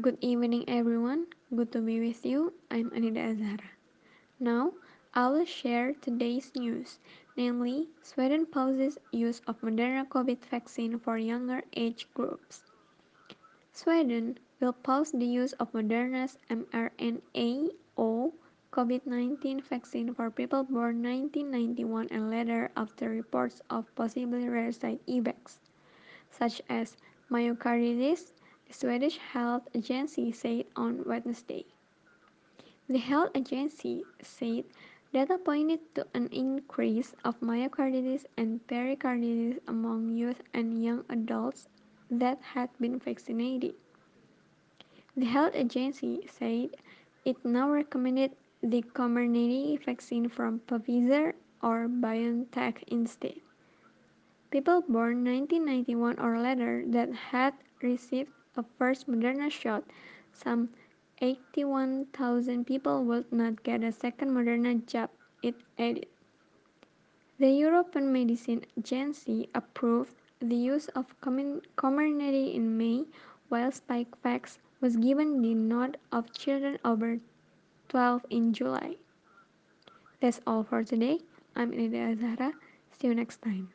Good evening, everyone. Good to be with you. I'm Anida Azhara. Now, I will share today's news, namely, Sweden pauses use of Moderna COVID vaccine for younger age groups. Sweden will pause the use of Moderna's mRNA or COVID-19 vaccine for people born 1991 and later after reports of possibly rare side effects, such as myocarditis, Swedish Health Agency said on Wednesday. The health agency said data pointed to an increase of myocarditis and pericarditis among youth and young adults that had been vaccinated. The health agency said it now recommended the Comirnaty vaccine from Pfizer or BioNTech instead. People born 1991 or later that had received a first Moderna shot, some 81,000 people would not get a second Moderna jab, it added. The European Medicine Agency approved the use of Comirnaty in May, while Spikevax was given the nod of children over 12 in July. That's all for today. I'm Ida Azhara. See you next time.